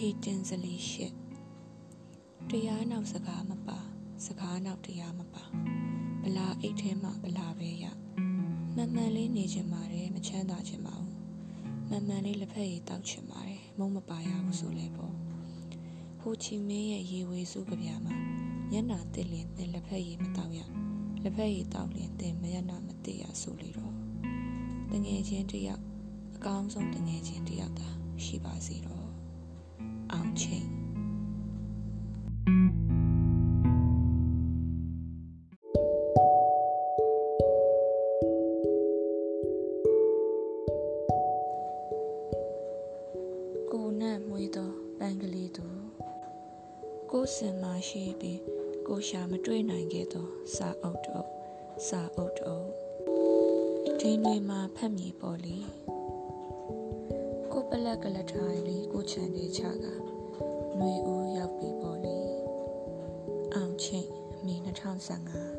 ခေတင်စလီရှစ်တရားနောက်စကားမပါစကားနောက်တရားမပါဗလာအိတ်ထဲမှာဗလာပဲရမှန်မှန်လေးနေချင်ပါတယ်မချမ်းသာချင်ပါဘူးမှန်မှန်လေးလက်ဖက်ရည်တောက်ချင်ပါတယ်မုံမပါရဘူးဆိုလဲပေါ့ဟိုချီမင်းရဲ့ရေဝေစုကြပြမှာညနာတစ်လင်တင်လက်ဖက်ရည်မတောက်ရလက်ဖက်ရည်တောက်လင်တင်မရနာမသိရဆိုလေတော့တငယ်ချင်းတယောက်အကောင်းဆုံးတငယ်ချင်းတယောက်သာရှိပါစေတော့ အောင်ချိန်ကိုနဲ့မွေးသောပန်းကလေးသူကိုစင်မရှိပြီးကိုရှာမတွေ့နိုင်ခဲ့သောစာအုပ်တို့စာအုပ်တို့ဒီနေ့မှဖတ်မိပေါ်လေကို ပလက်ကလထိုင်လေးကိုချန်နေချကຫນွေဦးရောက်ပြီပေါ်လေအောင်ချင်းမီ2015